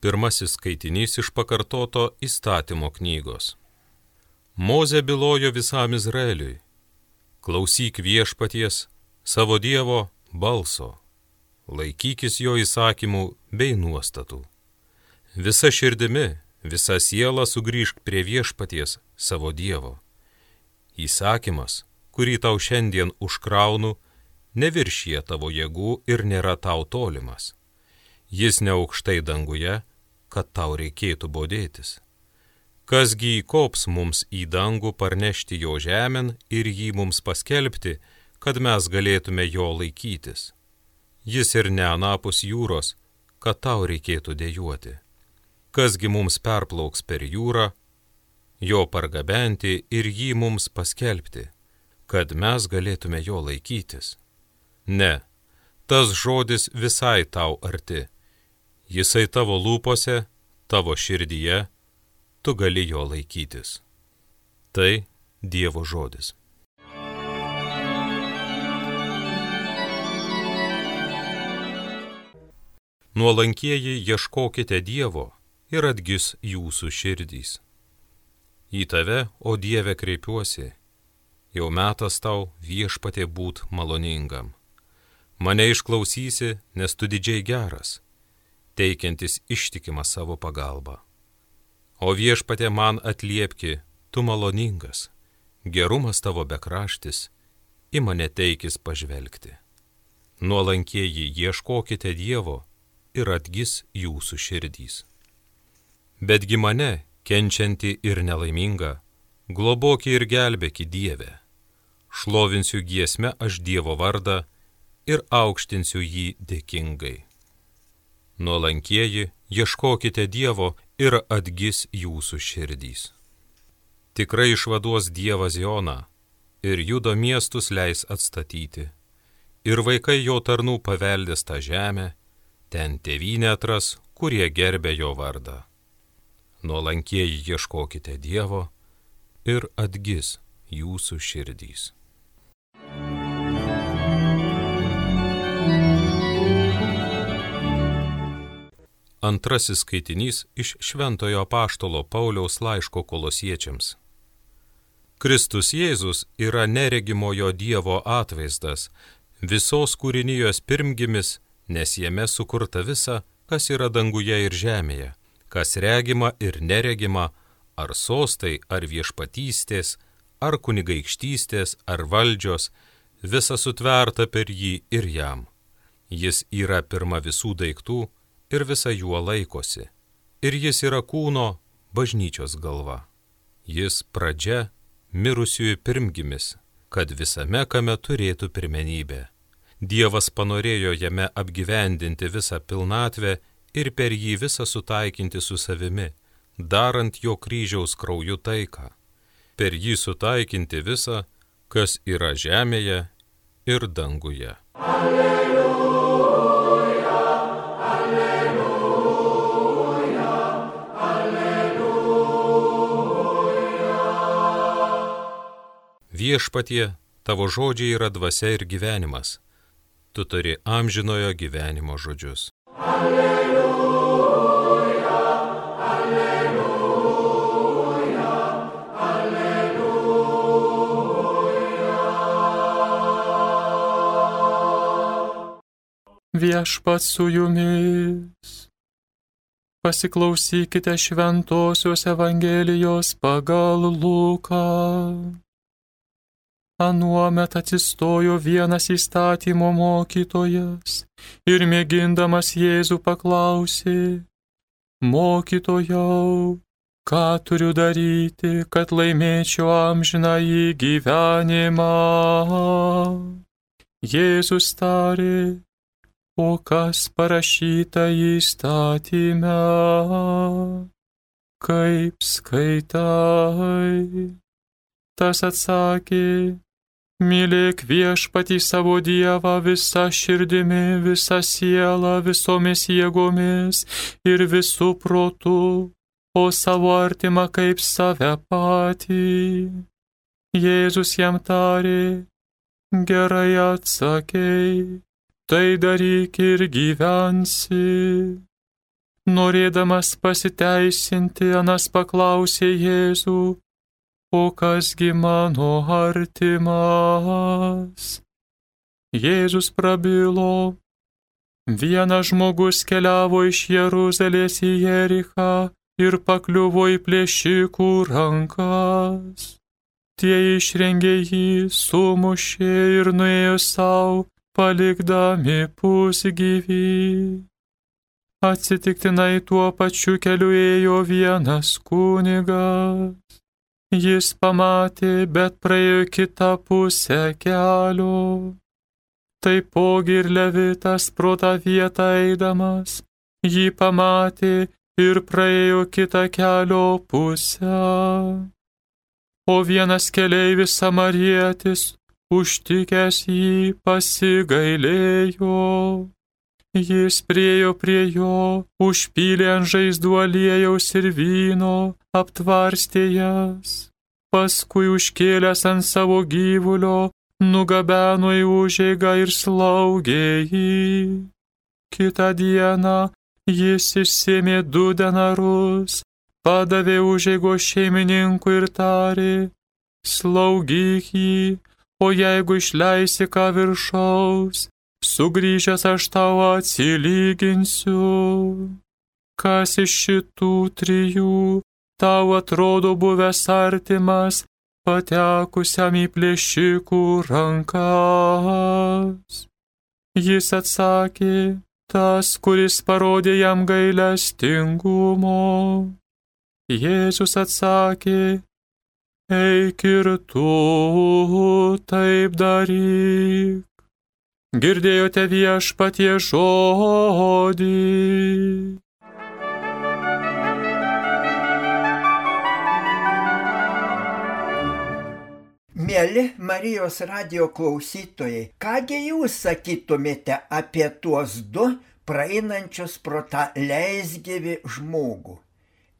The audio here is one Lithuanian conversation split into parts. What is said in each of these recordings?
Pirmasis skaitinys iš pakartoto įstatymo knygos. Moze bylojo visam Izraeliui. Klausyk viešpaties savo Dievo balso. Laikykis jo įsakymų bei nuostatų. Visa širdimi, visa siela sugrįžk prie viešpaties savo Dievo. Įsakymas, kurį tau šiandien užkraunu, neviršie tavo jėgų ir nėra tau tolimas. Jis neaukštai danguje, kad tau reikėtų bodėtis. Kasgi įkops mums į dangų parnešti jo žemėn ir jį mums paskelbti, kad mes galėtume jo laikytis. Jis ir ne anapus jūros, kad tau reikėtų dėjuoti. Kasgi mums perplauks per jūrą, jo pargabenti ir jį mums paskelbti, kad mes galėtume jo laikytis. Ne, tas žodis visai tau arti Jisai tavo lūpose, tavo širdyje, tu gali jo laikytis. Tai Dievo žodis. Nuolankieji ieškokite Dievo ir atgis jūsų širdys. Į tave, o Dieve, kreipiuosi, jau metas tau viešpatė būt maloningam. Mane išklausysi, nes tu didžiai geras teikiantis ištikimą savo pagalbą. O viešpatė man atliepki, tu maloningas, gerumas tavo bekraštis, į mane teikis pažvelgti. Nuolankieji ieškokite Dievo ir atgis jūsų širdys. Betgi mane, kenčianti ir nelaiminga, globokį ir gelbėki Dieve. Šlovinsiu giesmę aš Dievo vardą ir aukštinsiu jį dėkingai. Nuolankieji, ieškokite Dievo ir atgis jūsų širdys. Tikrai išvaduos Dievas Joną ir judo miestus leis atstatyti. Ir vaikai jo tarnų paveldės tą žemę, ten tėvynė atras, kurie gerbė jo vardą. Nuolankieji ieškokite Dievo ir atgis jūsų širdys. Antrasis skaitinys iš Šventojo Paštolo Pauliaus laiško kolosiečiams. Kristus Jėzus yra neregimojo Dievo atvaizdas, visos kūrinijos pirmgimis, nes jame sukurta visa, kas yra danguje ir žemėje, kas regima ir neregima, ar sostai, ar viešpatystės, ar kunigaikštystės, ar valdžios, visa sutverta per jį ir jam. Jis yra pirma visų daiktų, ir visa juo laikosi. Ir jis yra kūno bažnyčios galva. Jis pradžia mirusiųjų pirmgimis, kad visame kame turėtų pirmenybę. Dievas panorėjo jame apgyvendinti visą pilnatvę ir per jį visą sutaikinti su savimi, darant jo kryžiaus krauju taiką. Per jį sutaikinti visą, kas yra žemėje ir danguje. Alleluja. Viešpatie, tavo žodžiai yra dvasia ir gyvenimas. Tu turi amžinojo gyvenimo žodžius. Alleluja, alleluja, alleluja. Viešpat su jumis. Pasiklausykite Šventojios Evangelijos pagal Luką. Anuomet atsistojo vienas įstatymo mokytojas ir mėgindamas Jėzų paklausė, Mokytojau, ką turiu daryti, kad laimėčiau amžiną į gyvenimą? Jėzus tarė, o kas parašyta įstatyme? Kaip skaitai? Tas atsakė, Mylėk viešpatį savo Dievą visą širdimi, visą sielą, visomis jėgomis ir visų protų, o savo artimą kaip save patį. Jėzus jam tarė, gerai atsakėjai, tai daryk ir gyvensi. Norėdamas pasiteisinti, Anas paklausė Jėzų, o kasgi mano artimas? Jėzus prabilo, Vienas žmogus keliavo iš Jeruzalės į Jerichą ir pakliuvo į plėšikų rankas. Tie išrengė jį, sumušė ir nuėjo savo, palikdami pusgyvį. Atsitiktinai tuo pačiu keliu ėjo vienas kunigas. Jis pamatė, bet praėjo kitą pusę kelio. Taipogi ir levitas pro tą vietą eidamas jį pamatė ir praėjo kitą kelio pusę. O vienas keleivis samarietis, užtikęs jį, pasigailėjo. Jis priejo prie jo, užpylė ant žaizdų aliejaus ir vyno, aptvarstė jas. Paskui užkėlęs ant savo gyvulio, nugabeno į užėgą ir slaugė jį. Kita diena jis išsėmė du denarus, padavė užėgo šeimininkui ir tarė, slaugyk jį, o jeigu išleisi ką viršaus, sugrįžęs aš tau atsilyginsiu. Kas iš šitų trijų tau atrodo buvęs artimas patekusiam į plėšikų rankas. Jis atsakė, tas, kuris parodė jam gailestingumo. Jėzus atsakė, eik ir tu taip daryk. Girdėjote viešpatie žodį. Mėly Marijos radio klausytojai, kągi jūs sakytumėte apie tuos du praeinančius pro tą leisgyvi žmogų?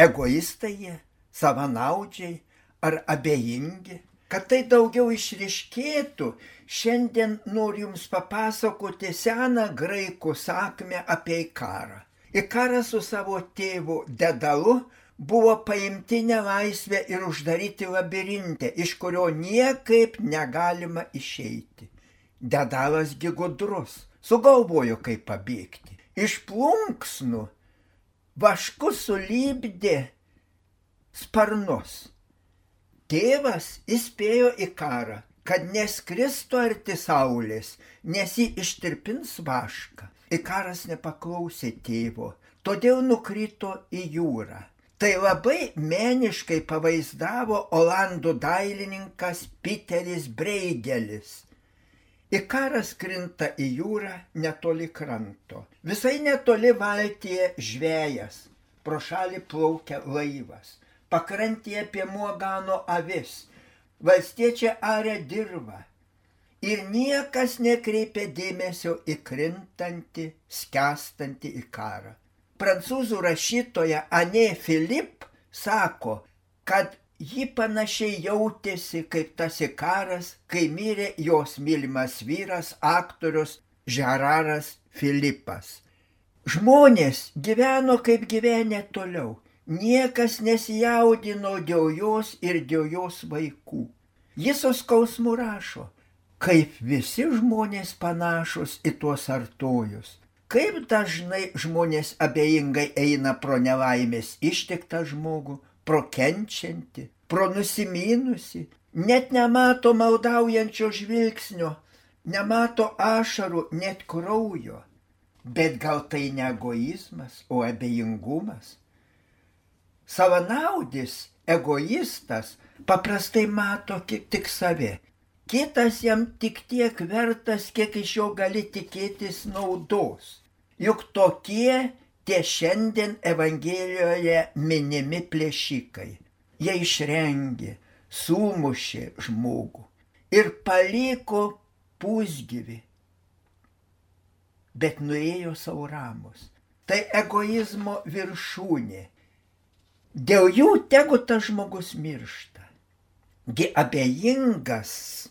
Egoistai jie, savanaudžiai ar abejingi? Kad tai daugiau išriškėtų, šiandien noriu Jums papasakoti seną graikų sakmę apie karą. Ikaras su savo tėvu Dedalu buvo paimti nelaisvę ir uždaryti labirinte, iš kurio niekaip negalima išeiti. Dedalas gigudrus, sugalvojo kaip pabėgti. Iš plunksnų vašku sulybdė sparnus. Tėvas įspėjo į karą, kad neskristų arti saulės, nes jį ištirpins vašką. Ikaras nepaklausė tėvo, todėl nukrito į jūrą. Tai labai meniškai pavaizdavo olandų dailininkas Piteris Breigelis. Ikaras krinta į jūrą netoli kranto. Visai netoli valtyje žvėjas, pro šalį plaukia laivas. Pakrantėje piemuo gano avis, valstiečia arė dirba. Ir niekas nekreipia dėmesio į krintantį, skęstantį į karą prancūzų rašytoja Anė Filip sako, kad ji panašiai jautėsi kaip tas ikaras, kai mirė jos mylimas vyras, aktorius Žeraras Filipas. Žmonės gyveno kaip gyvenė toliau. Niekas nesijaudino dėl jos ir dėl jos vaikų. Jis su skausmu rašo, kaip visi žmonės panašus į tuos artojus. Kaip dažnai žmonės abejingai eina pro nelaimės ištiktą žmogų, pro kenčiantį, pro nusiminusi, net nemato maldaujančio žvilgsnio, nemato ašarų, net kraujo. Bet gal tai ne egoizmas, o abejingumas? Savanaudis, egoistas paprastai mato tik save kitas jam tik tiek vertas, kiek iš jo gali tikėtis naudos. Juk tokie tie šiandien Evangelijoje minimi plėšikai. Jie išrengė, sumušė žmogų ir paliko pusgyvi, bet nuėjo savo ramus. Tai egoizmo viršūnė. Dėl jų tegu tas žmogus miršta. Gi abejingas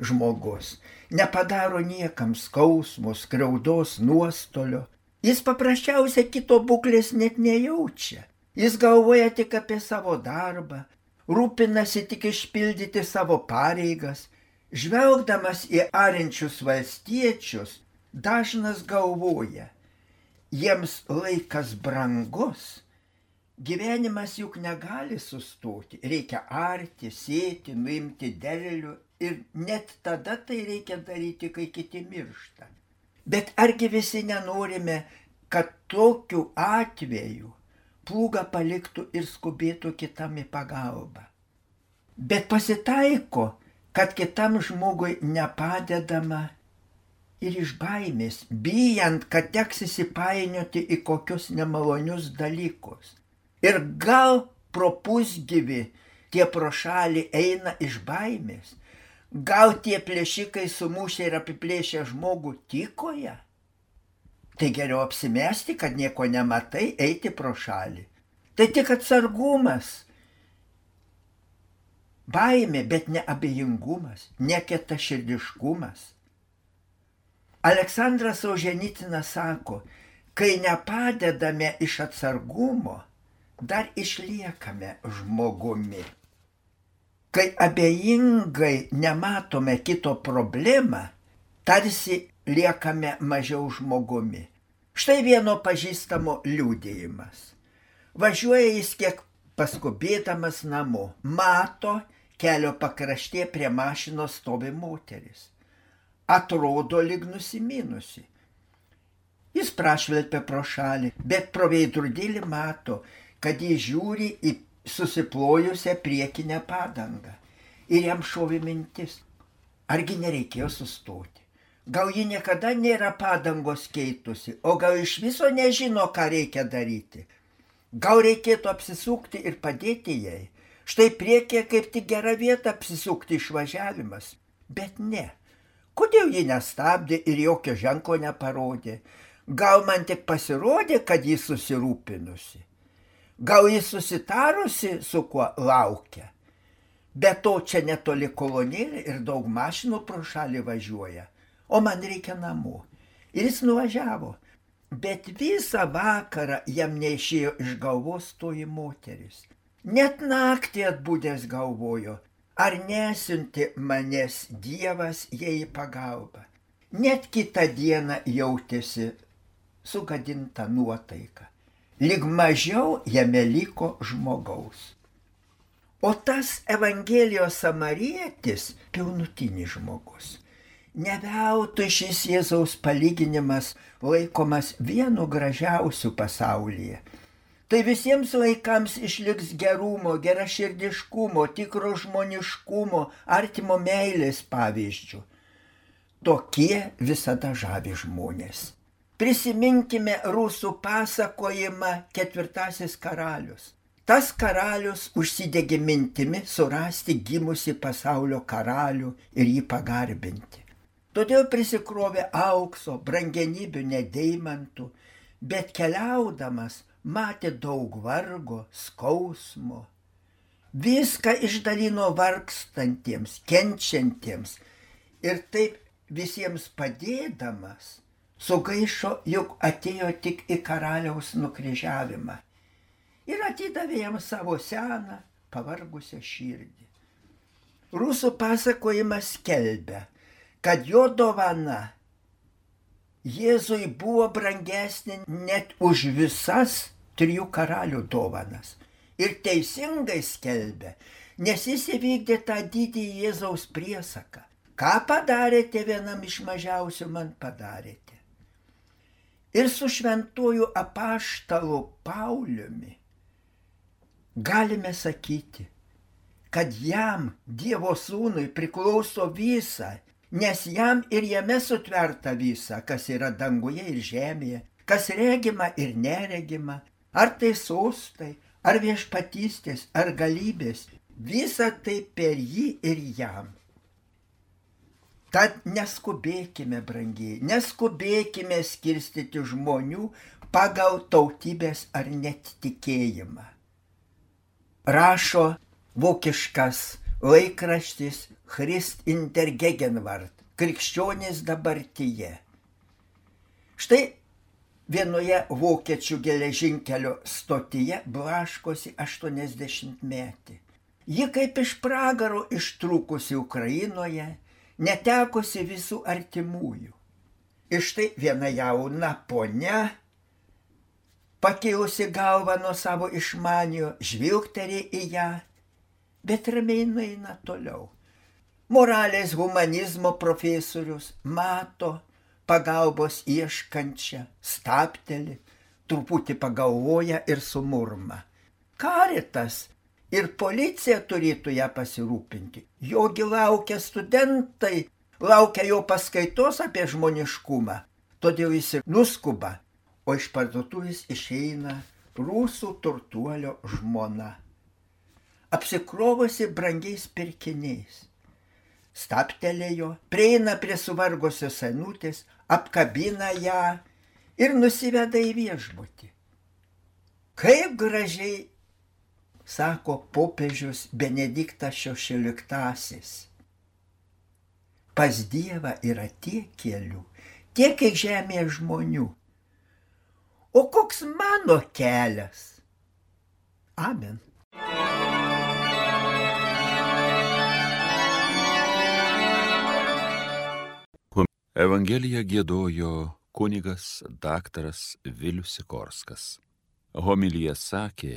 žmogus nepadaro niekam skausmo, skriaudos, nuostolio. Jis paprasčiausiai kito būklės net nejaučia. Jis galvoja tik apie savo darbą, rūpinasi tik išpildyti savo pareigas. Žvelgdamas į arinčius valstiečius, dažnas galvoja, jiems laikas brangus, gyvenimas juk negali sustoti, reikia arti, sėti, nuimti derlių ir net tada tai reikia daryti, kai kiti miršta. Bet argi visi nenorime, kad tokiu atveju plūgą paliktų ir skubėtų kitam į pagalbą. Bet pasitaiko, kad kitam žmogui nepadedama ir iš baimės, bijant, kad teks įsipainioti į kokius nemalonius dalykus. Ir gal pro pusgyvi tie pro šalį eina iš baimės, gal tie plėšikai sumušę ir apiplėšę žmogų tykoja? Tai geriau apsimesti, kad nieko nematai, eiti pro šalį. Tai tik atsargumas. Baimė, bet ne abejingumas, ne kieta širdiškumas. Aleksandras Auženitinas sako, kai nepadedame iš atsargumo, dar išliekame žmogumi. Kai abejingai nematome kito problemą, tarsi liekame mažiau žmogumi. Štai vieno pažįstamo liūdėjimas. Važiuoja jis kiek paskubėdamas namo, mato kelio pakraštė prie mašinos stovi moteris. Atrodo lyg nusiminusi. Jis prašvelpia pro šalį, bet pro veidrodėlį mato, kad jis žiūri į susiplojusią priekinę padangą. Ir jam šovė mintis, argi nereikėjo sustoti. Gal ji niekada nėra padangos keitusi, o gal iš viso nežino, ką reikia daryti. Gal reikėtų apsisukti ir padėti jai. Štai priekyje kaip tik gera vieta apsisukti išvažiavimas. Bet ne. Kodėl ji nestabdė ir jokio ženklo neparodė? Gal man tik pasirodė, kad ji susirūpinusi. Gal jis susitarusi, su kuo laukia. Be to čia netoli kolonėlė ir daug mašinų pro šalį važiuoja, o man reikia namo. Ir jis nuvažiavo, bet visą vakarą jam neišėjo iš galvos toji moteris. Net naktį atbūdęs galvojo, ar nesinti manęs Dievas jai į pagalbą. Net kitą dieną jautėsi sugadinta nuotaika lyg mažiau jame liko žmogaus. O tas Evangelijos samarietis pilnutinis žmogus. Neveltui šis Jėzaus palyginimas laikomas vienu gražiausių pasaulyje. Tai visiems laikams išliks gerumo, geraširdiškumo, tikro žmoniškumo, artimo meilės pavyzdžių. Tokie visada žavi žmonės. Prisiminkime rusų pasakojimą Ketvirtasis karalius. Tas karalius užsidegė mintimi surasti gimusi pasaulio karalių ir jį pagarbinti. Todėl prisikrovė aukso, brangenybių, nedeimantų, bet keliaudamas matė daug vargo, skausmo. Viską išdalino vargstantiems, kenčiantiems ir taip visiems padėdamas sugaišo, juk atėjo tik į karaliaus nukryžiavimą ir atidavė jam savo seną, pavargusią širdį. Rusų pasakojimas skelbia, kad jo dovana Jėzui buvo brangesnė net už visas trijų karalių dovanas. Ir teisingai skelbia, nes jis įvykdė tą didį Jėzaus priesaką. Ką padarėte vienam iš mažiausių, man padarėte. Ir su šventuoju apaštalu Pauliumi galime sakyti, kad jam, Dievo sūnui, priklauso visa, nes jam ir jame sutverta visa, kas yra danguje ir žemėje, kas regima ir neregima, ar tai sostai, ar viešpatystės, ar galybės, visa tai per jį ir jam. Tad neskubėkime, brangiai, neskubėkime skirstyti žmonių pagal tautybės ar net tikėjimą. Rašo vokiškas laikraštis Christ in der Gegenwart, krikščionys dabartyje. Štai Vienoje vokiečių geležinkelio stotyje blaškosi 80 metį. Ji kaip iš pragaro ištrūkusi Ukrainoje, netekusi visų artimųjų. Iš tai viena jauna ponia, pakilusi galvą nuo savo išmanio, žvilgterė į ją, bet ramiai nueina toliau. Moralės humanizmo profesorius mato, pagalbos ieškančią, stapteli, truputį pagalvoja ir sumurma. Karitas ir policija turėtų ją pasirūpinti. Jogi laukia studentai, laukia jo paskaitos apie žmoniškumą. Todėl jis ir nuskuba, o iš parduotuvės išeina rusų turtuolio žmona. Apsikrovusi brangiais pirkiniais staptelėjo, prieina prie suvargusios senutės, apkabina ją ir nusiveda į viešbutį. Kaip gražiai, sako popiežius Benediktas XVI. Pas Dievą yra tiek kelių, tiek kiek žemėje žmonių. O koks mano kelias? Amen. Evangeliją gėdojo kunigas daktaras Vilius Sikorskas. Homilyje sakė